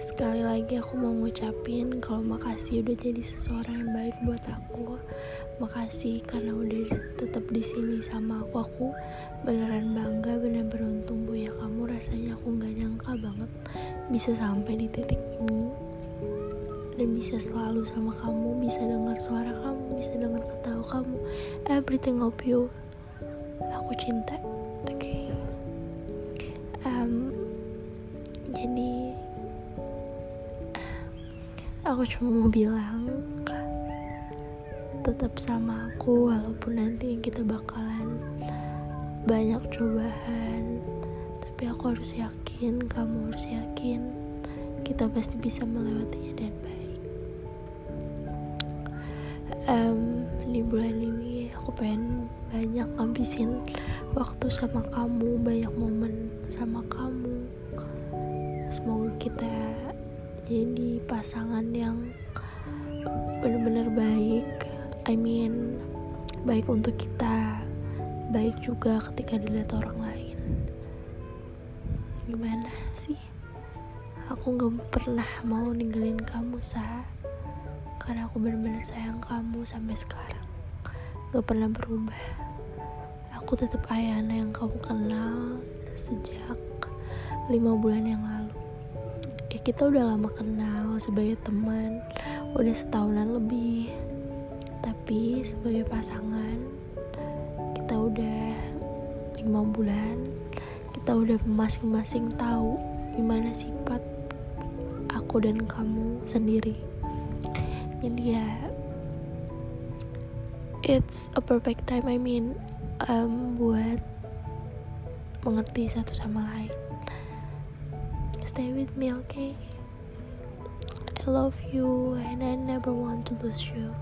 sekali lagi aku mau ngucapin kalau makasih udah jadi seseorang yang baik buat aku. Makasih karena udah tetap di sini sama aku. Aku beneran bangga bener beruntung punya kamu. Rasanya aku nggak nyangka banget bisa sampai di titik ini. Dan bisa selalu sama kamu bisa dengar suara kamu bisa dengar ketawa kamu. Everything of you. Aku cinta. Oke. Okay. um, aku cuma mau bilang tetap sama aku walaupun nanti kita bakalan banyak cobaan. Tapi aku harus yakin kamu harus yakin kita pasti bisa melewatinya dan baik. Um, di bulan ini aku pengen banyak ngabisin waktu sama kamu banyak momen sama kamu. Semoga kita jadi pasangan yang benar-benar baik. I mean baik untuk kita baik juga ketika dilihat orang lain. Gimana sih? Aku gak pernah mau ninggalin kamu sa. Karena aku benar-benar sayang kamu sampai sekarang. Gak pernah berubah. Aku tetap Ayana yang kamu kenal sejak lima bulan yang lalu kita udah lama kenal sebagai teman udah setahunan lebih. Tapi sebagai pasangan kita udah lima bulan kita udah masing-masing tahu gimana sifat aku dan kamu sendiri. Jadi ya it's a perfect time I mean um, buat mengerti satu sama lain Stay with me, okay? I love you and I never want to lose you.